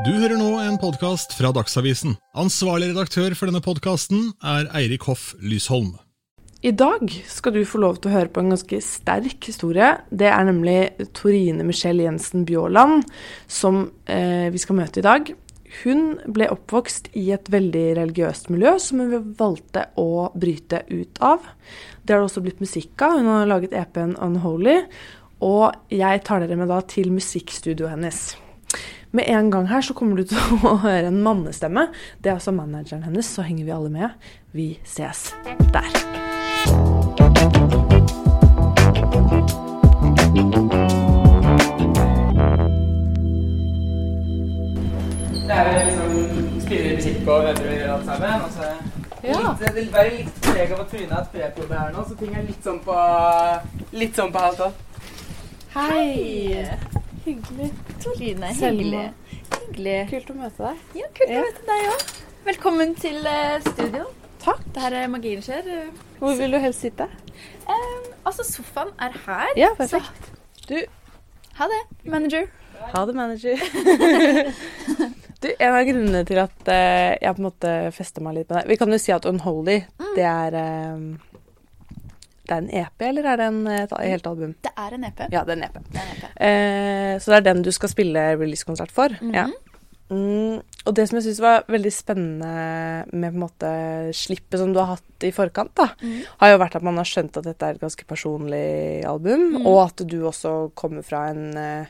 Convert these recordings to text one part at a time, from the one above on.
Du hører nå en podkast fra Dagsavisen. Ansvarlig redaktør for denne podkasten er Eirik Hoff Lysholm. I dag skal du få lov til å høre på en ganske sterk historie. Det er nemlig Torine Michelle Jensen Bjåland som eh, vi skal møte i dag. Hun ble oppvokst i et veldig religiøst miljø som hun valgte å bryte ut av. Det har det også blitt musikk av. Hun har laget EP-en Unholy. Og jeg tar dere med da til musikkstudioet hennes. Med en gang her så kommer du til å høre en mannestemme. Det er altså manageren hennes, så henger vi alle med. Vi ses der. Det er jo liksom spiller musikk og øver alt sammen. Og så Ja. litt, det vil være litt preg av at Trine har prepjobb her nå, så ting er litt sånn på litt sånn på halv tolv. Hei! Hyggelig. Line, hyggelig. Hyggelig. Kult å møte deg. Ja, kult å møte deg òg. Velkommen til uh, studio. Takk. Det her er Magien skjer. Hvor vil du helst sitte? Um, altså, sofaen er her. Ja, perfekt. Du, ha det, manager. ha det, manager. du, en av grunnene til at uh, jeg på en måte fester meg litt med deg Vi kan jo si at Unholy, det er eh, Det er en EP, eller er det en, et helt album? Det er en EP. Ja, det er en EP. Det er en EP. Eh, så det er den du skal spille releasekonsert for? Ja. Mm, og det som jeg syns var veldig spennende med på en måte slippet som du har hatt i forkant, da, mm. har jo vært at man har skjønt at dette er et ganske personlig album, Mhm. og at du også kommer fra en eh,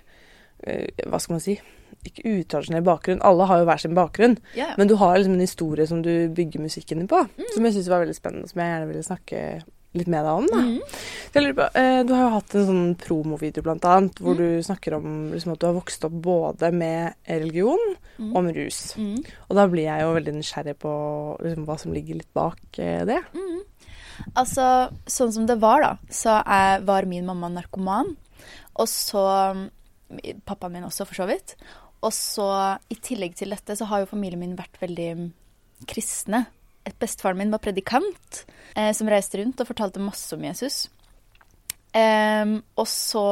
eh, Hva skal man si? Ikke utradisjonell bakgrunn. Alle har jo hver sin bakgrunn, ja. men du har liksom en historie som du bygger musikken din på, som jeg syns var veldig spennende, som jeg gjerne ville snakke litt med deg om. da. Mm. Jeg lurer på, eh, Du har jo hatt en sånn promovideo blant annet, hvor du snakker om liksom, at du har vokst opp både med religion mm. og med rus. Mhm. Og da blir jeg jo veldig nysgjerrig på liksom, hva som ligger litt bak eh, det. Mhm. Altså, sånn som det var, da, så er, var min mamma narkoman. Og så mm, Pappaen min også, for så vidt. Og så, i tillegg til dette, så har jo familien min vært veldig mm, kristne. Bestefaren min var predikant, eh, som reiste rundt og fortalte masse om Jesus. Em, og så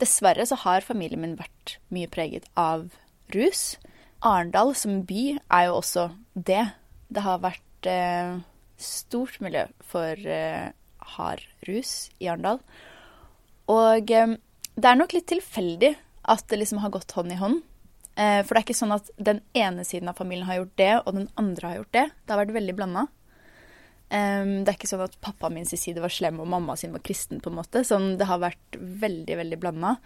Dessverre så har familien min vært mye preget av rus. Arendal som by er jo også det. Det har vært eh, stort miljø for eh, hard rus i Arendal. Og eh, det er nok litt tilfeldig at det liksom har gått hånd i hånd. Eh, for det er ikke sånn at den ene siden av familien har gjort det, og den andre har gjort det. Det har vært veldig blanda. Um, det er ikke sånn at pappaen min sin side var slem og mamma sin var kristen. på en måte. Sånn, det har vært veldig, veldig blanda.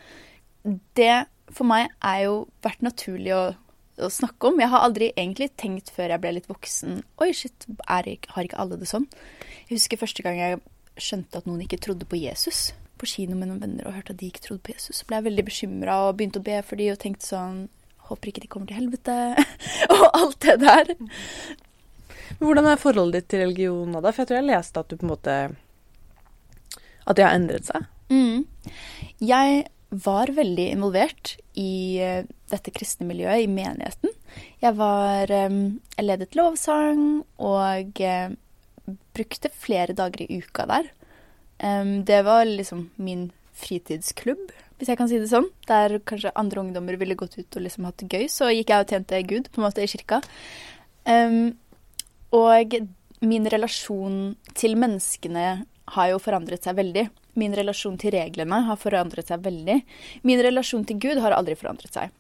Det for meg er jo vært naturlig å, å snakke om. Jeg har aldri egentlig tenkt før jeg ble litt voksen Oi, shit, er, har ikke alle det sånn? Jeg husker første gang jeg skjønte at noen ikke trodde på Jesus. På kino med noen venner og hørte at de ikke trodde på Jesus. Så ble jeg veldig bekymra og begynte å be for de og tenkte sånn Håper ikke de kommer til helvete. og alt det der. Men Hvordan er forholdet ditt til religion nå, da? For jeg tror jeg leste at du på en måte At det har endret seg. Mm. Jeg var veldig involvert i eh, dette kristne miljøet, i menigheten. Jeg var eh, Jeg ledet lovsang og eh, brukte flere dager i uka der. Det var liksom min fritidsklubb, hvis jeg kan si det sånn. Der kanskje andre ungdommer ville gått ut og liksom hatt det gøy, så gikk jeg og tjente Gud på en måte i kirka. Um, og min relasjon til menneskene har jo forandret seg veldig. Min relasjon til reglene har forandret seg veldig. Min relasjon til Gud har aldri forandret seg.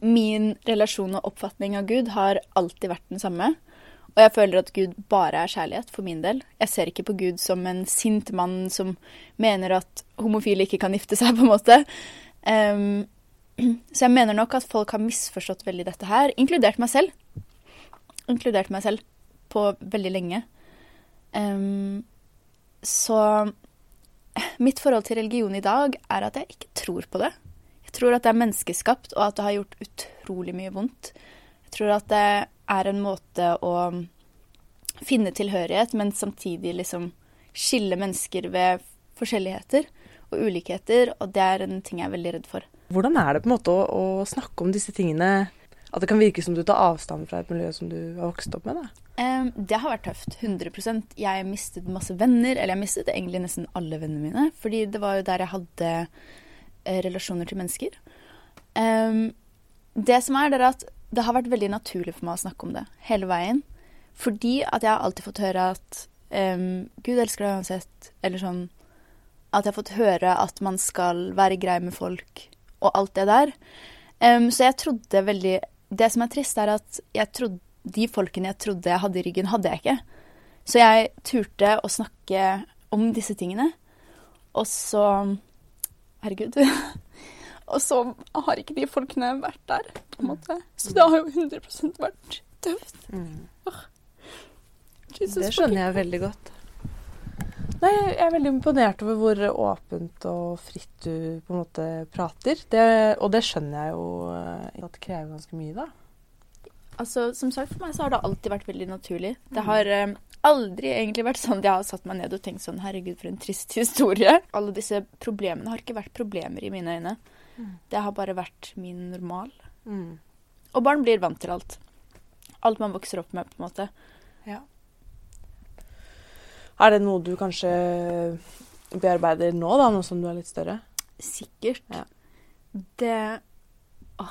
Min relasjon og oppfatning av Gud har alltid vært den samme. Og jeg føler at Gud bare er kjærlighet for min del. Jeg ser ikke på Gud som en sint mann som mener at homofile ikke kan gifte seg, på en måte. Um, så jeg mener nok at folk har misforstått veldig dette her, inkludert meg selv. Inkludert meg selv på veldig lenge. Um, så mitt forhold til religion i dag er at jeg ikke tror på det. Jeg tror at det er menneskeskapt, og at det har gjort utrolig mye vondt. Jeg tror at det er en måte å finne tilhørighet, men samtidig liksom skille mennesker ved forskjelligheter og ulikheter, og det er en ting jeg er veldig redd for. Hvordan er det på en måte å, å snakke om disse tingene? At det kan virke som du tar avstand fra et miljø som du har vokst opp med? da? Det har vært tøft. 100% Jeg mistet masse venner, eller jeg mistet egentlig nesten alle vennene mine, fordi det var jo der jeg hadde eh, relasjoner til mennesker. Det som er, det er at det har vært veldig naturlig for meg å snakke om det hele veien. Fordi at jeg har alltid fått høre at um, Gud elsker deg uansett. Eller sånn At jeg har fått høre at man skal være grei med folk og alt det der. Um, så jeg trodde veldig Det som er trist, er at jeg trodde, de folkene jeg trodde jeg hadde i ryggen, hadde jeg ikke. Så jeg turte å snakke om disse tingene. Og så Herregud. Og så har ikke de folkene vært der, på en måte. Så det har jo 100 vært tøft. Jesus Det skjønner jeg veldig godt. Nei, jeg er veldig imponert over hvor åpent og fritt du på en måte prater. Det, og det skjønner jeg jo eh, at det krever ganske mye, da. Altså, som sagt, for meg så har det alltid vært veldig naturlig. Det har um, aldri egentlig vært sånn at jeg har satt meg ned og tenkt sånn Herregud, for en trist historie. Alle disse problemene har ikke vært problemer i mine øyne. Det har bare vært min normal. Mm. Og barn blir vant til alt. Alt man vokser opp med, på en måte. Ja. Er det noe du kanskje bearbeider nå, da, nå som du er litt større? Sikkert. Ja. Det Å,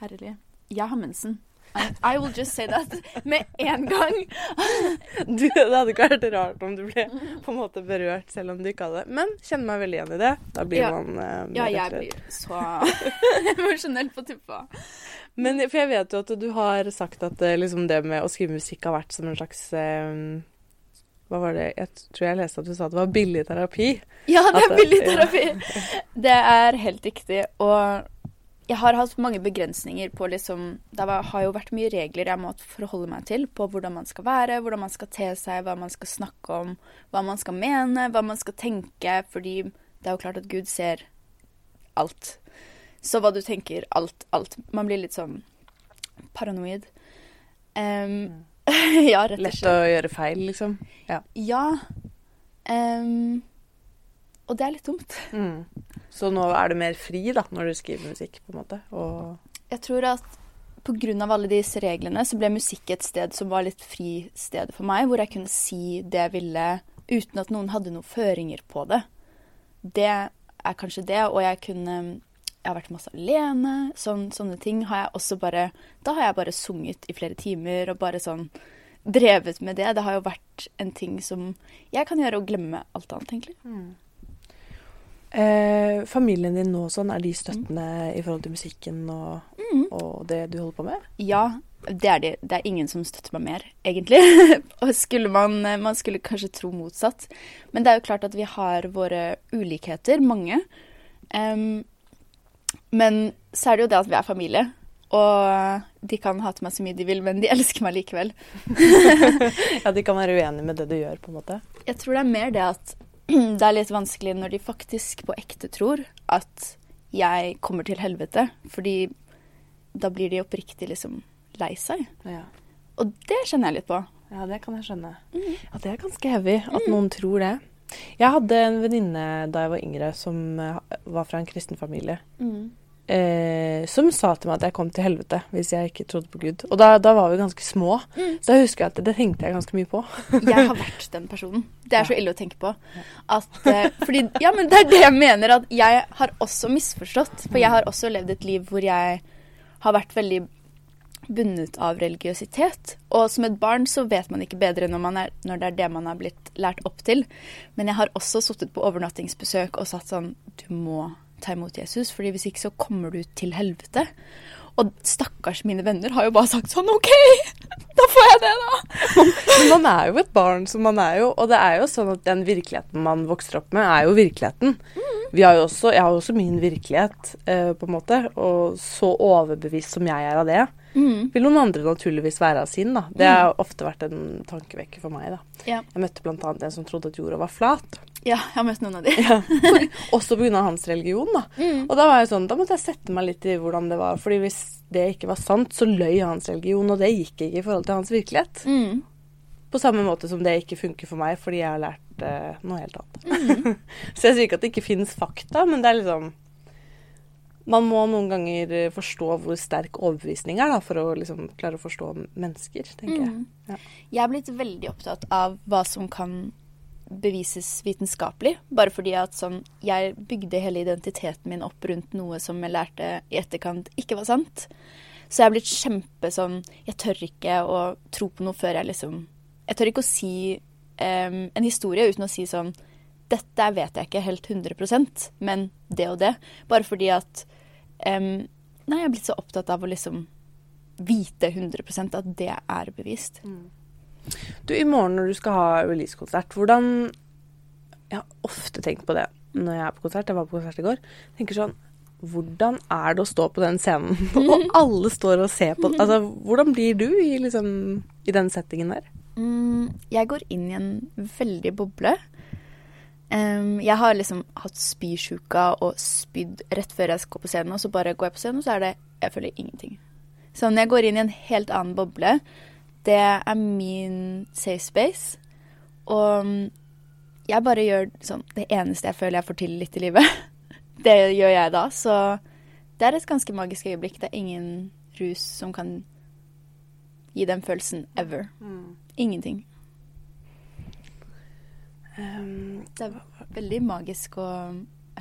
herlig. Jeg har mensen. I, I will just say that med en gang. Du, det hadde ikke vært rart om du ble på en måte berørt selv om du ikke hadde Men kjenner meg veldig igjen i det. Da blir Ja. man eh, Ja, jeg blir så emosjonell på tuppa. Men for jeg vet jo at du har sagt at eh, liksom det med å skrive musikk har vært som en slags eh, Hva var det Jeg tror jeg leste at du sa at det var billig terapi. Ja, det er billig terapi. Det er helt riktig. Og jeg har hatt mange begrensninger på liksom Det har jo vært mye regler jeg må forholde meg til på hvordan man skal være, hvordan man skal te seg, hva man skal snakke om, hva man skal mene, hva man skal tenke, fordi det er jo klart at Gud ser alt. Så hva du tenker, alt, alt. Man blir litt sånn paranoid. Em, ja, rett og slett. Lett å gjøre feil, liksom. Ja. Em, og det er litt dumt. Mm. Så nå er du mer fri da, når du skriver musikk, på en måte. Og Jeg tror at pga. alle disse reglene så ble musikk et sted som var litt fri sted for meg, hvor jeg kunne si det jeg ville uten at noen hadde noen føringer på det. Det er kanskje det, og jeg kunne Jeg har vært masse alene. Sånn, sånne ting har jeg også bare Da har jeg bare sunget i flere timer og bare sånn drevet med det. Det har jo vært en ting som jeg kan gjøre og glemme alt annet, egentlig. Eh, familien din nå sånn, er de støttende i forhold til musikken og, og det du holder på med? Ja, det er de. Det er ingen som støtter meg mer, egentlig. og skulle man, man skulle kanskje tro motsatt. Men det er jo klart at vi har våre ulikheter, mange. Um, men så er det jo det at vi er familie. Og de kan hate meg så mye de vil, men de elsker meg likevel. Ja, de kan være uenige med det du gjør, på en måte. Jeg tror det er mer det at det er litt vanskelig når de faktisk på ekte tror at jeg kommer til helvete. Fordi da blir de oppriktig liksom lei seg. Ja. Og det kjenner jeg litt på. Ja, det kan jeg skjønne. Ja, det er ganske heavy at noen tror det. Jeg hadde en venninne da jeg var yngre som eh, var fra en kristen familie. Eh, som sa til meg at jeg kom til helvete hvis jeg ikke trodde på Gud. Og da, da var vi ganske små, så jeg husker at det tenkte jeg ganske mye på. Jeg har vært den personen. Det er så ille å tenke på. At, eh, fordi, ja, men det er det jeg mener. At jeg har også misforstått. For jeg har også levd et liv hvor jeg har vært veldig bundet av religiøsitet. Og som et barn så vet man ikke bedre når, man er, når det er det man har blitt lært opp til. Men jeg har også sittet på overnattingsbesøk og sagt sånn Du må ta imot Jesus, fordi hvis ikke så kommer du til helvete. Og stakkars mine venner har jo bare sagt sånn OK, da får jeg det, da. Men man er jo et barn, så man er jo Og det er jo sånn at den virkeligheten man vokser opp med, er jo virkeligheten. Vi har jo også, jeg har jo også min virkelighet, eh, på en måte. Og så overbevist som jeg er av det, vil noen andre naturligvis være av sin. da. Det har ofte vært en tankevekker for meg. da. Ja. Jeg møtte bl.a. en som trodde at jorda var flat. Ja, jeg har møtt noen av de. Også pga. hans religion. da. Og da var jeg sånn, da måtte jeg sette meg litt i hvordan det var. fordi hvis det ikke var sant, så løy hans religion, og det gikk ikke i forhold til hans virkelighet. Mm. På samme måte som det ikke funker for meg, fordi jeg har lært eh, noe helt annet. så jeg sier ikke at det ikke finnes fakta, men det er liksom Man må noen ganger eh, forstå hvor sterk overbevisning er, da, for å liksom klare å forstå mennesker, tenker jeg. Ja. Jeg er blitt veldig opptatt av hva som kan bevises vitenskapelig. Bare fordi at sånn Jeg bygde hele identiteten min opp rundt noe som jeg lærte i etterkant ikke var sant. Så jeg har blitt kjempe sånn Jeg tør ikke å tro på noe før jeg liksom Jeg tør ikke å si um, en historie uten å si sånn Dette vet jeg ikke helt 100% men det og det. Bare fordi at um, Nei, jeg er blitt så opptatt av å liksom vite 100% at det er bevist. Du, i morgen når du skal ha releasekonsert, hvordan Jeg har ofte tenkt på det når jeg er på konsert. Jeg var på konsert i går. tenker sånn Hvordan er det å stå på den scenen, og alle står og ser på Altså, hvordan blir du i, liksom, i den settingen der? Mm, jeg går inn i en veldig boble. Um, jeg har liksom hatt spysjuka og spydd rett før jeg skal på scenen, og så bare går jeg på scenen, og så er det Jeg føler ingenting. Sånn, jeg går inn i en helt annen boble. Det er min safe space. Og mm, jeg bare gjør sånn det eneste jeg føler jeg får til litt i livet. Det gjør jeg da. Så det er et ganske magisk øyeblikk. Det er ingen rus som kan gi den følelsen ever. Ingenting. Um, Det er veldig magisk å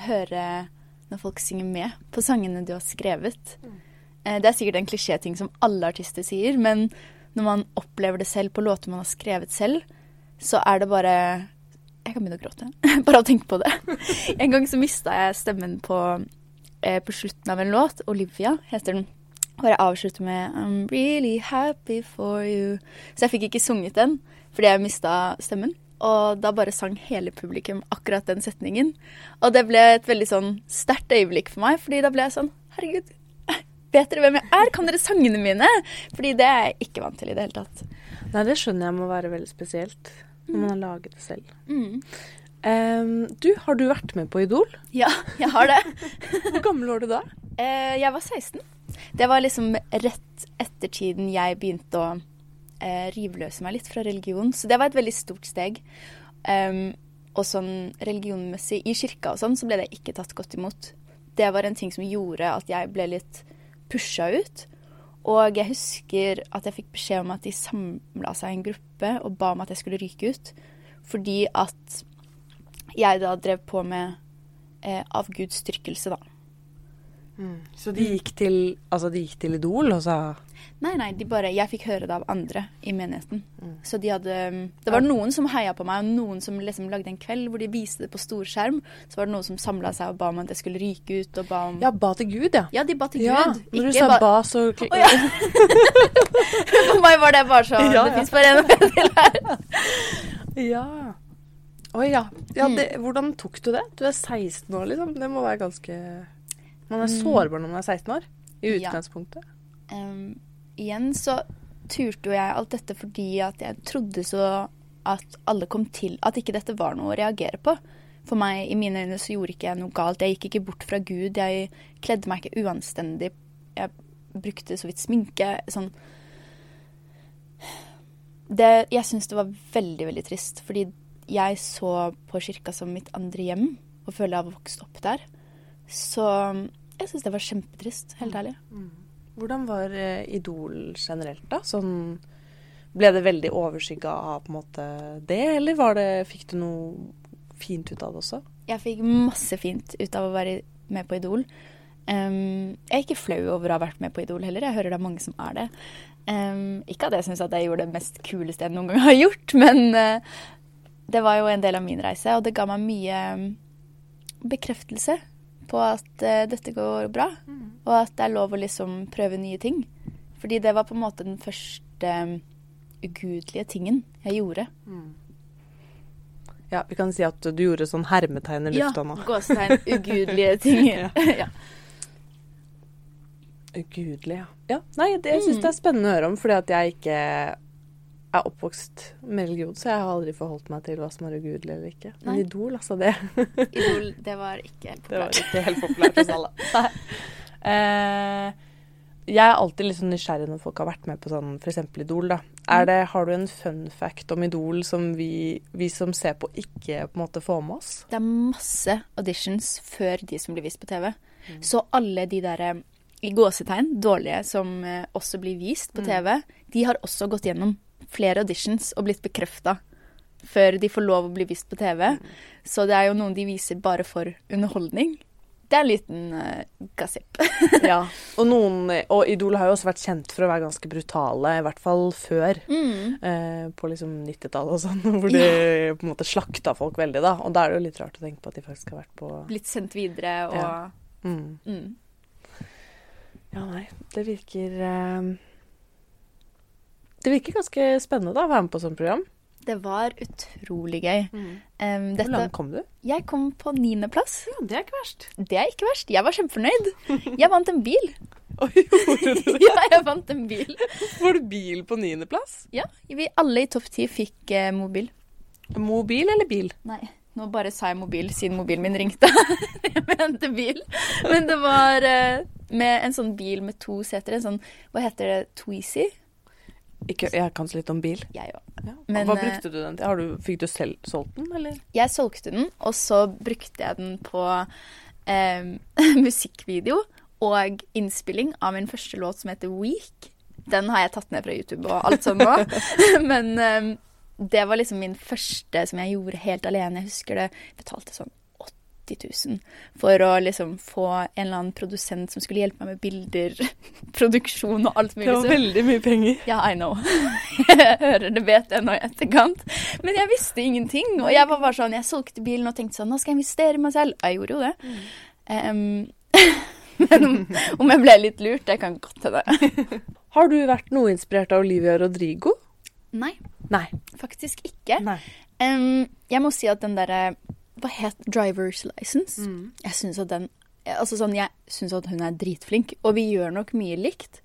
høre når folk synger med på sangene du har skrevet. Mm. Det er sikkert en klisjéting som alle artister sier, men når man opplever det selv på låter man har skrevet selv, så er det bare Jeg kan begynne å gråte bare av å tenke på det. En gang så mista jeg stemmen på, eh, på slutten av en låt. Olivia heter den. Og jeg avslutter med I'm really happy for you. Så jeg fikk ikke sunget den fordi jeg mista stemmen. Og da bare sang hele publikum akkurat den setningen. Og det ble et veldig sånn sterkt øyeblikk for meg, fordi da ble jeg sånn Herregud, vet dere hvem jeg er? Kan dere sangene mine? Fordi det er jeg ikke vant til i det hele tatt. nei, det skjønner jeg må være veldig spesielt når man har laget det selv. Mm. Um, du, har du vært med på Idol? Ja, jeg har det. Hvor gammel var du da? Uh, jeg var 16. Det var liksom rett etter tiden jeg begynte å uh, rivløse meg litt fra religion. Så det var et veldig stort steg. Um, og sånn religionmessig i kirka og sånn, så ble det ikke tatt godt imot. Det var en ting som gjorde at jeg ble litt pusha ut. Og jeg husker at jeg fikk beskjed om at de samla seg i en gruppe og ba om at jeg skulle ryke ut. Fordi at jeg da drev på med eh, avgudsdyrkelse, da. Så de gikk til, altså de gikk til Idol og sa Nei, nei, de bare, jeg fikk høre det av andre i menigheten. Så de hadde Det var noen som heia på meg, og noen som liksom lagde en kveld hvor de viste det på storskjerm. Så var det noen som samla seg og ba om at jeg skulle ryke ut, og ba om Ja, ba til Gud, ja. Ja, de ba til Ja, Gud. når du Ikke sa ba ba, så Å, ja. For meg var det bare sånn Ja, Det ja. fins bare én vei til her. Ja. Oi, ja. ja Mm. det, hvordan tok du det? Du er 16 år, liksom. Det må være ganske Man er Mm. sårbar når man er 16 år. I Ja. utgangspunktet. Igjen så turte jo jeg alt dette fordi at jeg trodde så at alle kom til At ikke dette var noe å reagere på. For meg, i mine øyne, så gjorde ikke jeg noe galt. Jeg gikk ikke bort fra Gud. Jeg kledde meg ikke uanstendig. Jeg brukte så vidt sminke. Sånn det, Jeg syns det var veldig, veldig trist. Fordi jeg så på kirka som mitt andre hjem, og føler jeg har vokst opp der. Så jeg syns det var kjempetrist, helt ærlig. Hvordan var eh, Idol generelt, da? Sånn Ble det veldig overskygga av på en måte det, eller var det, fikk du noe fint ut av det også? Jeg fikk masse fint ut av å være med på Idol. Um, jeg er ikke flau over å ha vært med på Idol heller. Jeg hører det er mange som er det. Um, ikke at jeg syns at jeg gjorde det mest kuleste jeg noen gang har gjort, men uh, det var jo en del av min reise, og det ga meg mye bekreftelse på at uh, dette går bra, og at det er lov å liksom prøve nye ting. Fordi det var på en måte den første em, ugudelige tingen jeg gjorde. Ja, vi kan si at du gjorde sånn hermetegn i lufta nå. Ja, gåsetegn, ugudelige ting. ja. Ugudelig, ja. ja. Nei, det, jeg syns det er spennende å høre om, fordi at jeg ikke er oppvokst med religion, så jeg har aldri forholdt meg til hva som er ugudelig eller ikke. Men Nei. Idol, altså, det Idol, det var ikke helt populært. Det var ikke helt populært hos alle. Nei. Eh, jeg er alltid litt sånn nysgjerrig når folk har vært med på sånn f.eks. Idol. da. Er det, har du en fun fact om Idol som vi, vi som ser på, ikke på en måte får med oss? Det er masse auditions før de som blir vist på TV. Så alle de der eh, i gåsetegn dårlige som eh, også blir vist på TV, de har også gått gjennom flere auditions og blitt bekrefta før de får lov å bli vist på TV. Så det er jo noen de viser bare for underholdning. Det er en liten uh, gossip. ja. Og, noen, og Idol har jo også vært kjent for å være ganske brutale, i hvert fall før. Mm. Eh, på liksom 90-tallet og sånn, hvor de på en måte slakta folk veldig, da. Og da er det jo litt rart å tenke på at de faktisk har vært på Blitt sendt videre og Ja. mm. mm. Ja, nei, det virker eh, Det virker ganske spennende da, å være med på sånt program. Det var utrolig gøy. Um, Hvor langt kom du? jeg kom på niendeplass. Ja, det er ikke verst. Det er ikke verst. Jeg var kjempefornøyd. Jeg vant en bil. Oi, gjorde du det? ja, jeg vant en bil. Får du bil på niendeplass? Ja, vi alle i topp ti fikk eh, mobil. Mobil eller bil? Nei, nå bare sa jeg mobil siden mobilen min ringte. jeg mente bil. Men det var eh, med en sånn bil med to seter. En sånn, hva heter det, Tweezy? Ikke, jeg kan så litt om bil. Jeg òg. Ja. Men, Hva eh, brukte du den til? Har du, fikk du selv solgt den, eller? Jeg solgte den, og så brukte jeg den på eh, musikkvideo og innspilling av min første låt som heter Week. Den har jeg tatt ned fra YouTube og alt sånt nå. Men eh, det var liksom min første som jeg gjorde helt alene. Jeg husker det. Jeg betalte sånn 80 000 for å liksom få en eller annen produsent som skulle hjelpe meg med bilder, produksjon og alt mulig. Det var veldig mye penger. ja, I know. Jeg hører det vet jeg nå i etterkant. Men jeg visste ingenting. Og jeg var bare sånn, jeg solgte bilen og tenkte sånn, nå skal jeg investere i meg selv. Jeg gjorde jo det. Em, men om, om jeg ble litt lurt, det kan godt hende. Har du vært noe inspirert av Olivia Rodrigo? Nei, Nei. faktisk ikke. Nei. Um, jeg må si at den derre Hva het Driver's License? Mm. Jeg syns at den Altså sånn, jeg syns at hun er dritflink, og vi gjør nok mye likt.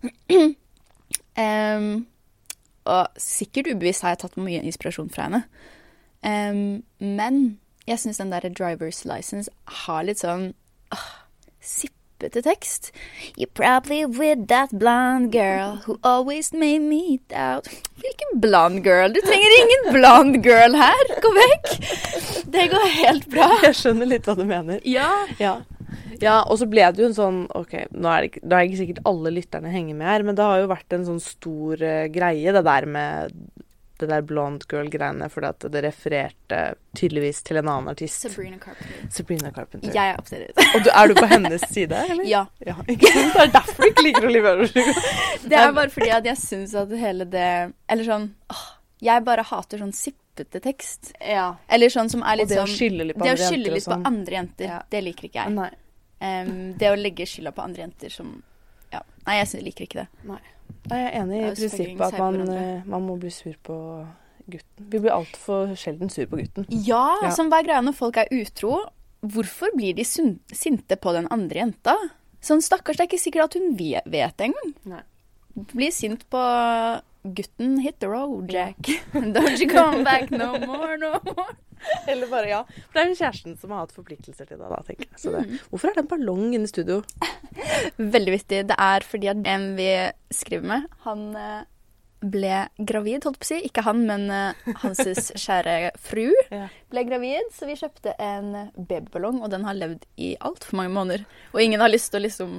um, og sikkert ubevisst har jeg tatt mye inspirasjon fra henne. Um, men jeg syns den der Driver's License har litt sånn ah, sippete tekst. You're probably with that blonde girl who always made me doubt Hvilken blonde girl? Du trenger ingen blonde girl her! Gå vekk! Det går helt bra. Jeg skjønner litt hva du mener. Ja. Ja. ja, og så ble det jo en sånn Ok, nå er det da er ikke sikkert alle lytterne henger med her, men det har jo vært en sånn stor uh, greie, det der med det der blonde girl-greiene, fordi at det refererte tydeligvis til en annen artist. Sabrina Carpenter. Sabrina Carpenter. Jeg er absolutt Og du, er du på hennes side, eller? Ja. ja. Ikke sant? Det er derfor du ikke liker Olivia Rodrigo. Det er bare fordi at jeg syns at hele det Eller sånn åh, Jeg bare hater sånn sippete tekst. Ja. Eller sånn som er Og litt det å sånn skylde litt på Det å andre skylde jenter og litt på sånn. andre jenter, Ja. det liker ikke jeg. Nei. Em, det å legge skylda på andre jenter som Ja. Nei, jeg liker ikke det. Nei, Jeg er enig i er prinsippet at man, eh, man må bli sur på gutten. Vi blir altfor sjelden sur på gutten. Ja, Ja. som hva er greia når folk er utro? Hvorfor blir de sun- sinte på den andre jenta? Sånn stakkars, det er ikke sikkert at hun vet, vet det engang. Blir sint på gutten. Hit the road, Jack. Don't you come back no more, no more. Eller bare ja. For det er jo kjæresten som har hatt forpliktelser til det, da, tenker jeg. Så det, Mm. Hvorfor er det en ballong inne i studio? Veldig viktig. Det er fordi at en vi skriver med, han eh, ble gravid, holdt på å si. Ikke han, men eh, hans kjære fru ble gravid. Så vi kjøpte en babyballong, og den har levd i altfor mange måneder. Og ingen har lyst til å liksom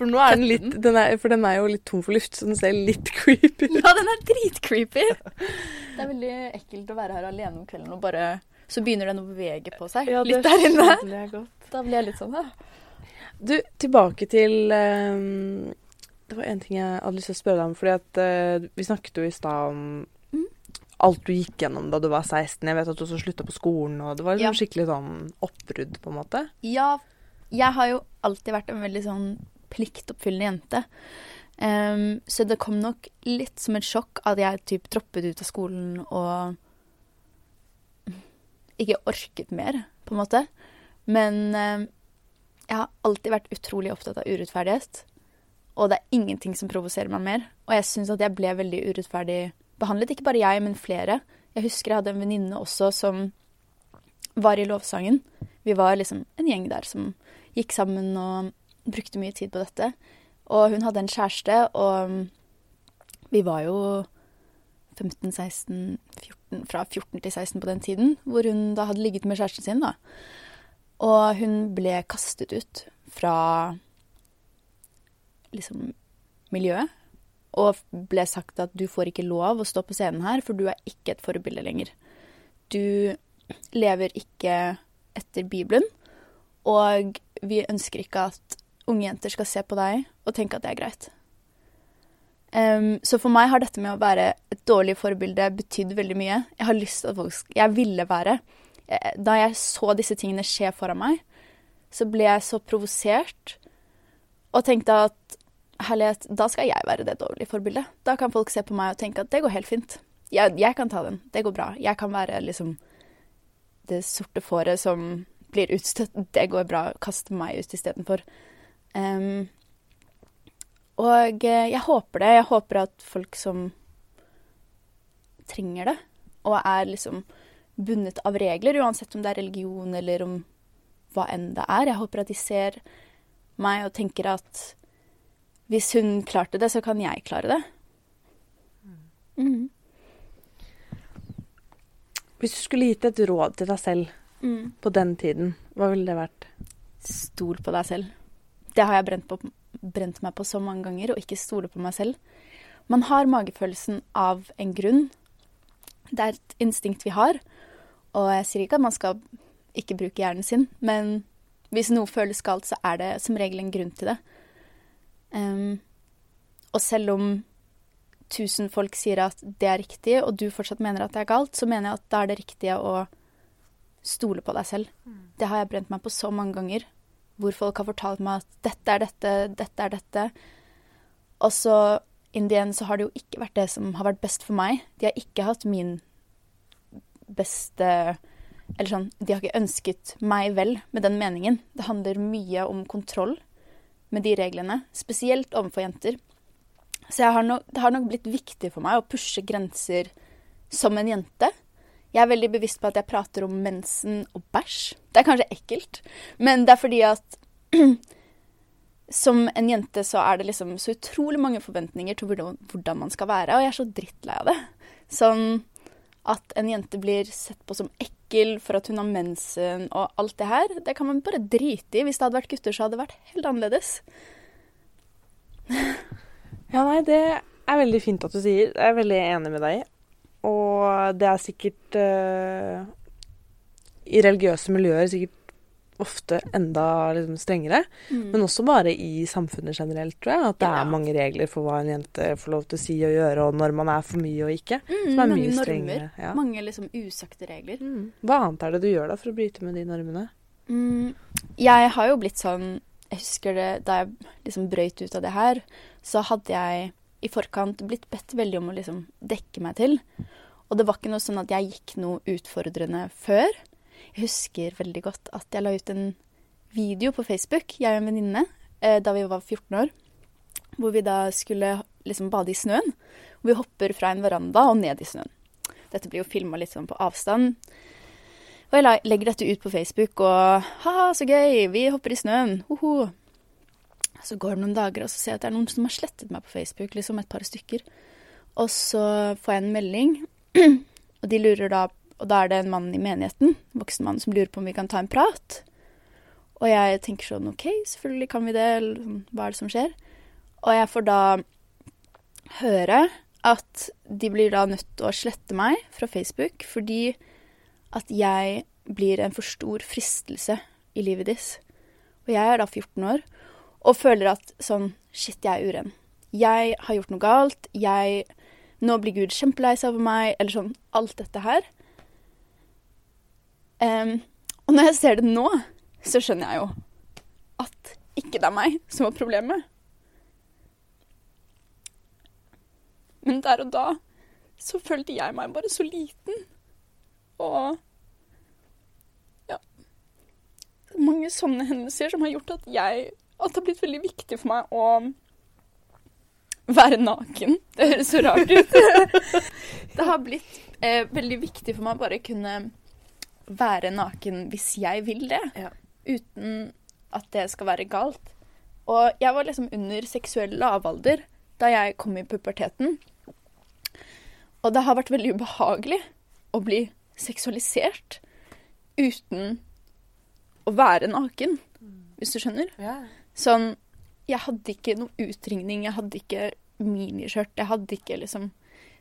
For nå er den litt den er, For den er jo litt tom for luft, så den ser litt creepy ut. Ja, den er dritcreepy! Det er veldig ekkelt å være her alene om kvelden og bare Så begynner den å bevege på seg Ja, litt der inne. godt. Da blir jeg litt sånn, ja. Du, tilbake til um, Det var en ting jeg hadde lyst til å spørre deg om. Fordi at uh, vi snakket jo i stad om Mm. alt du gikk gjennom da du var 16. Jeg vet at du også slutta på skolen, og det var liksom Ja. skikkelig sånn oppbrudd, på en måte. Ja, jeg har jo alltid vært en veldig sånn pliktoppfyllende jente. Um, så det kom nok litt som et sjokk at jeg typ droppet ut av skolen og ikke orket mer, på en måte. Men um, jeg har alltid vært utrolig opptatt av urettferdighet. Og det er ingenting som provoserer meg mer. Og jeg syns at jeg ble veldig urettferdig behandlet. Ikke bare jeg, men flere. Jeg husker jeg hadde en venninne også som var i lovsangen. Vi var liksom en gjeng der som gikk sammen og brukte mye tid på dette. Og hun hadde en kjæreste, og vi var jo 15, 16, 14, fra 14 til 16 på den tiden, hvor hun da hadde ligget med kjæresten sin, da. Og hun ble kastet ut fra liksom miljøet. Og ble sagt at du får ikke lov å stå på scenen her, for du er ikke et forbilde lenger. Du lever ikke etter Bibelen, Og vi ønsker ikke at unge jenter skal se på deg og tenke at det er greit. Um, så for meg har dette med å være et dårlig forbilde betydd veldig mye. Jeg har lyst til at folk Jeg ville være. Eh, Da jeg så disse tingene skje foran meg, så ble jeg så provosert og tenkte at herlighet, da skal jeg være det dårlige forbildet. Da kan folk se på meg og tenke at det går helt fint. Jeg, jeg kan ta den. Det går bra. Jeg kan være liksom det sorte fåret som blir utstøtt. Det går bra. Kaste meg ut istedenfor. Um, og eh, jeg håper det. Jeg håper at folk som trenger det, og er liksom bundet av regler, uansett om det er religion eller om hva enn det er. Jeg håper at de ser meg og tenker at hvis hun klarte det, så kan jeg klare det. Mm. Hvis du skulle gitt et råd til deg selv Mm. på den tiden, hva ville det vært? Stol på deg selv. Det har jeg brent, på, brent meg på så mange ganger, å ikke stole på meg selv. Man har magefølelsen av en grunn. Det er et instinkt vi har. Og jeg sier ikke at man skal ikke bruke hjernen sin, men hvis noe føles galt, så er det som regel en grunn til det. Um, og selv om tusen folk sier at det er riktig, og du fortsatt mener at det er galt, så mener jeg at da er det riktige å stole på deg selv. Det har jeg brent meg på så mange ganger. Hvor folk har fortalt meg at dette er dette, dette er dette. Og så in the end så har det jo ikke vært det som har vært best for meg. De har ikke hatt min beste Eller sånn, de har ikke ønsket meg vel med den meningen. Det handler mye om kontroll med de reglene, spesielt overfor jenter. Så har nok, det har nok blitt viktig for meg å pushe grenser som en jente. Jeg er veldig bevisst på at jeg prater om mensen og bæsj. Det er kanskje ekkelt, men det er fordi at som en jente så er det liksom så utrolig mange forventninger til hvordan, man skal være, og jeg er så drittlei av det. Sånn at en jente blir sett på som ekkel for at hun har mensen og alt det her, det kan man bare drite i. Hvis det hadde vært gutter, så hadde det vært helt annerledes. Ja, nei, det er veldig fint at du sier. Jeg er veldig enig med deg. Og det er sikkert eh, I religiøse miljøer sikkert ofte enda liksom, strengere. Men også bare i samfunnet generelt, tror jeg. At det Ja. er mange regler for hva en jente får lov til å si og gjøre, og når man er for mye og ikke. Mm, Som er mange mye normer. strengere. Ja. Mange liksom usagte regler. Mm. Hva annet er det du gjør da for å bryte med de normene? Mm, jeg har jo blitt sånn Jeg husker det da jeg liksom brøyt ut av det her, så hadde jeg i forkant blitt bedt veldig om å liksom dekke meg til. Og det var ikke noe sånn at jeg gikk noe utfordrende før. Jeg husker veldig godt at jeg la ut en video på Facebook, jeg og en venninne, eh, da vi var 14 år. Hvor vi da skulle liksom bade i snøen. Hvor vi hopper fra en veranda og ned i snøen. Dette blir jo filma litt sånn på avstand. Og jeg legger dette ut på Facebook, og ha-ha, så gøy, vi hopper i snøen, hoho. Så går det noen dager, og så ser jeg at det er noen som har slettet meg på Facebook, liksom et par stykker. Og så får jeg en melding, og de lurer da, og da er det en mann i menigheten, en voksen mann, som lurer på om vi kan ta en prat. Og jeg tenker sånn, ok, selvfølgelig kan vi det, eller sånn, hva er det som skjer? Og jeg får da høre at de blir da nødt til å slette meg fra Facebook, fordi at jeg blir en for stor fristelse i livet deres. Og jeg er da 14 år og føler at sånn Shit, jeg er uren. Jeg har gjort noe galt. Jeg Nå blir Gud kjempelei seg over meg. Eller sånn alt dette her. Um, og når jeg ser det nå, så skjønner jeg jo at ikke det er meg som var problemet. Men der og da så følte jeg meg bare så liten. Og ja Mange sånne hendelser som har gjort at jeg At det har blitt veldig viktig for meg å være naken. Det høres så rart ut. det har blitt eh, veldig viktig for meg å bare kunne være naken hvis jeg vil det. Ja. Uten at det skal være galt. Og jeg var liksom under seksuell lavalder da jeg kom i puberteten. Og det har vært veldig ubehagelig å bli seksualisert uten å være naken, hvis du skjønner. Sånn Jeg hadde ikke noe utringning, jeg hadde ikke miniskjørt, jeg hadde ikke liksom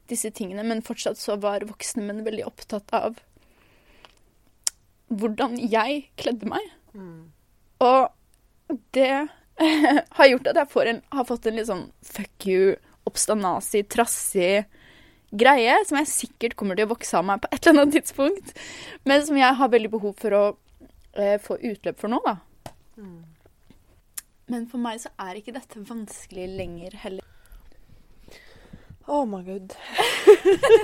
disse tingene, men fortsatt så var voksne menn veldig opptatt av hvordan jeg kledde meg. Og det har gjort at jeg får en, har fått en litt sånn fuck you, obstanasi, trassig greie, som jeg sikkert kommer til å vokse av meg på et eller annet tidspunkt, men som jeg har veldig behov for å eh, få utløp for nå, da. Men for meg så er ikke dette vanskelig lenger heller. Oh my god.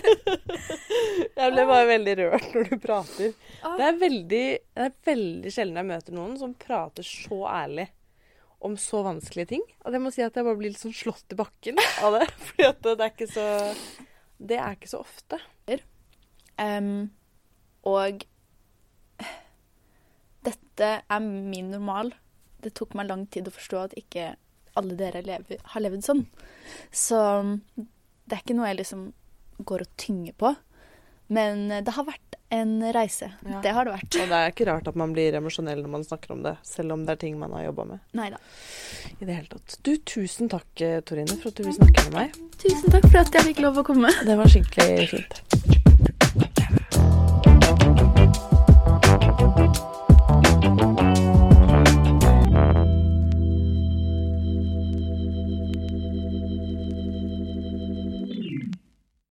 jeg ble bare veldig rørt når du prater. Det er veldig, det er veldig sjelden jeg møter noen som prater så ærlig om så vanskelige ting. Og jeg må si at jeg bare blir litt sånn slått i bakken av det. For det er ikke så Det er ikke så ofte. Um, og dette er min normal det tok meg lang tid å forstå at ikke alle dere lever, har levd sånn. Så um, det er ikke noe jeg liksom går og tynger på. Men eh, det har vært en reise. Ja. Det har det vært. Og det er ikke rart at man blir emosjonell når man snakker om det, selv om det er ting man har jobba med. Neida. I det hele tatt. Du, tusen takk, eh, Torine, for at du vil snakke med meg. Tusen takk for at jeg fikk lov å komme. Det var skikkelig fint.